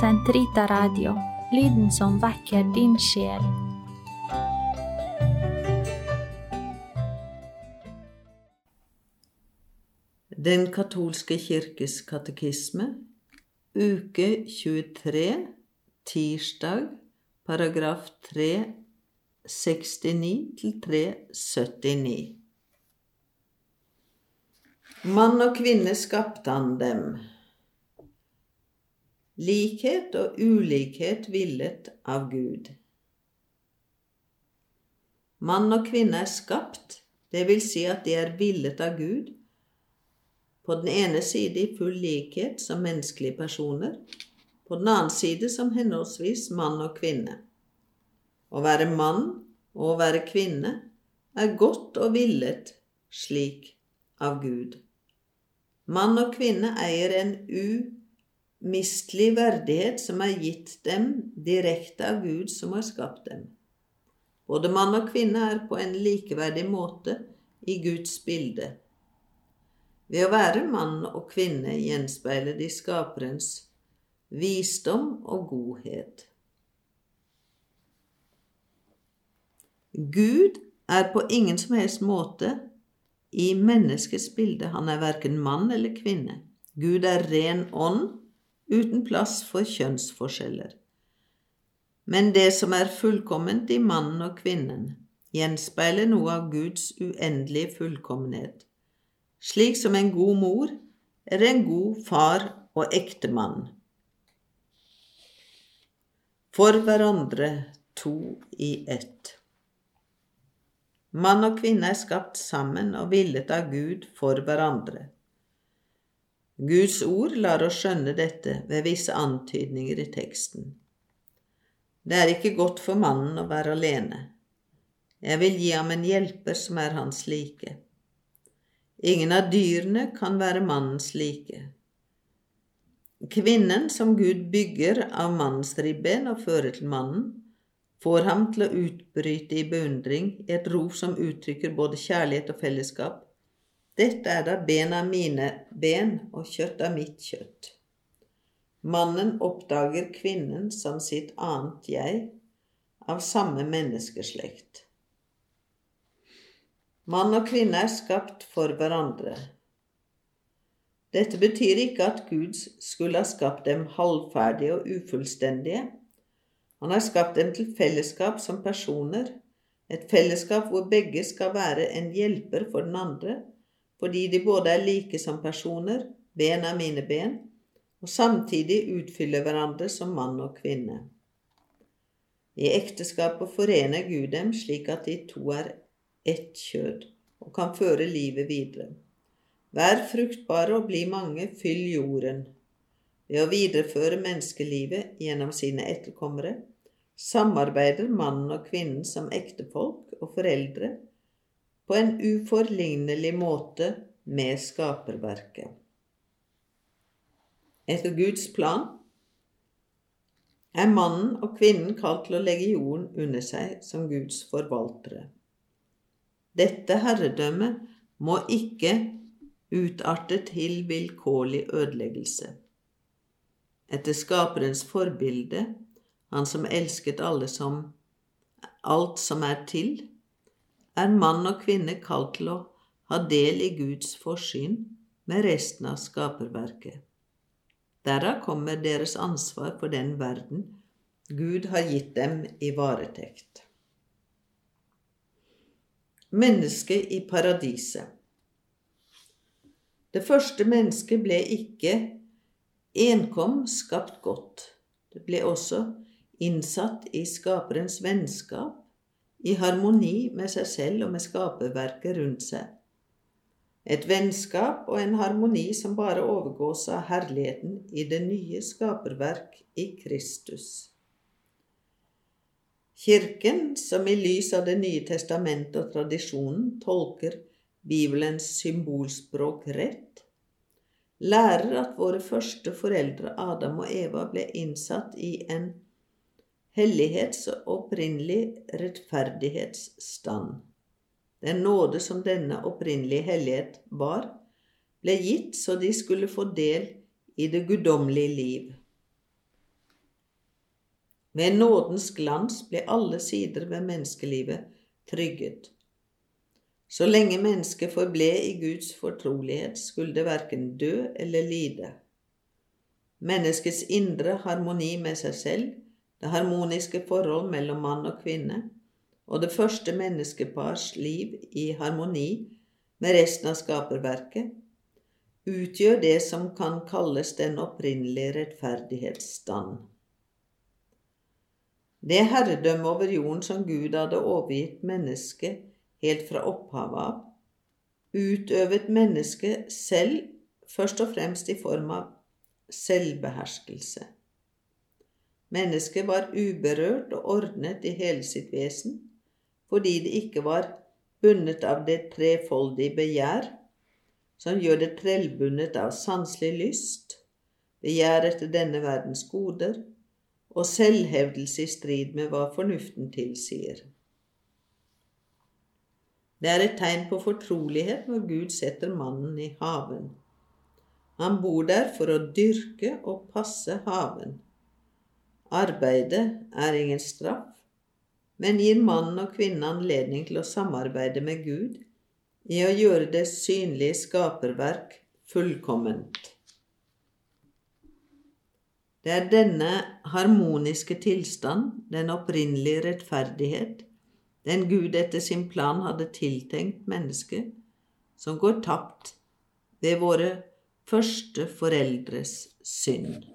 Sentrita Radio, lyden som vekker din sjel. Den katolske kirkes katekisme, uke 23, tirsdag, paragraf 369 til 379. Mann og kvinne skapte han dem. Likhet og ulikhet villet av Gud. Mann og kvinne er skapt, det vil si at de er villet av Gud, på den ene side i full likhet som menneskelige personer, på den annen side som henholdsvis mann og kvinne. Å være mann og å være kvinne er godt og villet slik av Gud. Mann og kvinne eier en umistelig verdighet som er gitt dem direkte av Gud som har skapt dem. Både mann og kvinne er på en likeverdig måte i Guds bilde. Ved å være mann og kvinne gjenspeiler de skaperens visdom og godhet. Gud er på ingen som helst måte i menneskets bilde. Han er verken mann eller kvinne. Gud er ren ånd, uten plass for kjønnsforskjeller. Men det som er fullkomment i mannen og kvinnen, gjenspeiler noe av Guds uendelige fullkommenhet slik som en god mor er en god far og ektemann. For hverandre to i ett. Mann og kvinne er skapt sammen og villet av Gud for hverandre. Guds ord lar oss skjønne dette ved visse antydninger i teksten. Det er ikke godt for mannen å være alene. Jeg vil gi ham en hjelper som er hans like. Ingen av dyrene kan være mannens like. Kvinnen som Gud bygger av mannens ribben og fører til mannen, får ham til å utbryte i beundring et rop som uttrykker både kjærlighet og fellesskap. Dette er da ben av mine ben og kjøtt av mitt kjøtt. Mannen oppdager kvinnen som sitt annet jeg, av samme menneskeslekt. Mann og kvinne er skapt for hverandre. Dette betyr ikke at Gud skulle ha skapt dem halvferdige og ufullstendige. Han har skapt dem til fellesskap som personer, et fellesskap hvor begge skal være en hjelper for den andre, fordi de både er like som personer, ben er mine ben, og samtidig utfyller hverandre som mann og kvinne. I ekteskapet forener Gud dem slik at de to er ett kjød og kan føre livet videre. Vær fruktbare og bli mange, fyll jorden. Ved å videreføre menneskelivet gjennom sine etterkommere samarbeider mannen og kvinnen som ektefolk og foreldre på en uforlignelig måte med skaperverket. Etter Guds plan er mannen og kvinnen kalt til å legge jorden under seg som Guds forvaltere. Dette herredømmet må ikke utarte til vilkårlig ødeleggelse. Etter Skaperens forbilde, han som elsket alle som alt som er til, er mann og kvinne kalt til å ha del i Guds forsyn med resten av skaperverket. Derav kommer deres ansvar for den verden Gud har gitt dem i varetekt. Mennesket i paradiset. Det første mennesket ble ikke enkom skapt godt. Det ble også innsatt i skaperens vennskap, i harmoni med seg selv og med skaperverket rundt seg. Et vennskap og en harmoni som bare overgås av herligheten i det nye skaperverk i Kristus. Kirken, som i lys av Det nye testamentet og tradisjonen tolker Bibelens symbolspråk rett, lærer at våre første foreldre Adam og Eva ble innsatt i en hellighets- og opprinnelig rettferdighetsstand. Den nåde som denne opprinnelige hellighet var, ble gitt så de skulle få del i det guddommelige liv. Ved nådens glans ble alle sider ved menneskelivet trygget. Så lenge mennesket forble i Guds fortrolighet, skulle det verken dø eller lide. Menneskets indre harmoni med seg selv, det harmoniske forhold mellom mann og kvinne, og det første menneskepars liv i harmoni med resten av skaperverket, utgjør det som kan kalles den opprinnelige rettferdighetsstand. Det herredømme over jorden som Gud hadde overgitt mennesket helt fra opphavet av, utøvet mennesket selv først og fremst i form av selvbeherskelse. Mennesket var uberørt og ordnet i hele sitt vesen fordi det ikke var bundet av det trefoldige begjær som gjør det trellbundet av sanselig lyst, begjær etter denne verdens goder og selvhevdelse i strid med hva fornuften tilsier. Det er et tegn på fortrolighet når Gud setter mannen i haven. Han bor der for å dyrke og passe haven. Arbeidet er ingen straff, men gir mannen og kvinnen anledning til å samarbeide med Gud i å gjøre det synlige skaperverk fullkomment. Det er denne harmoniske tilstand, den opprinnelige rettferdighet, den Gud etter sin plan hadde tiltenkt mennesket, som går tapt ved våre første foreldres synd.